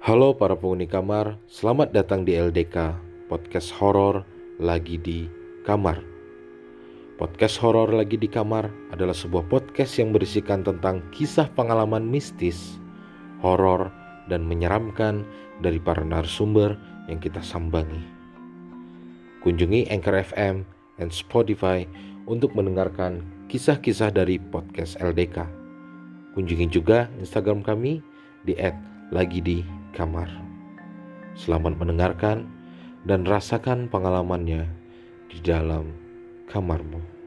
Halo para penghuni kamar, selamat datang di LDK, podcast horor lagi di kamar. Podcast horor lagi di kamar adalah sebuah podcast yang berisikan tentang kisah pengalaman mistis, horor, dan menyeramkan dari para narasumber yang kita sambangi. Kunjungi Anchor FM dan Spotify untuk mendengarkan kisah-kisah dari podcast LDK. Kunjungi juga Instagram kami di @lagi kamar. Selamat mendengarkan dan rasakan pengalamannya di dalam kamarmu.